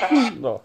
No.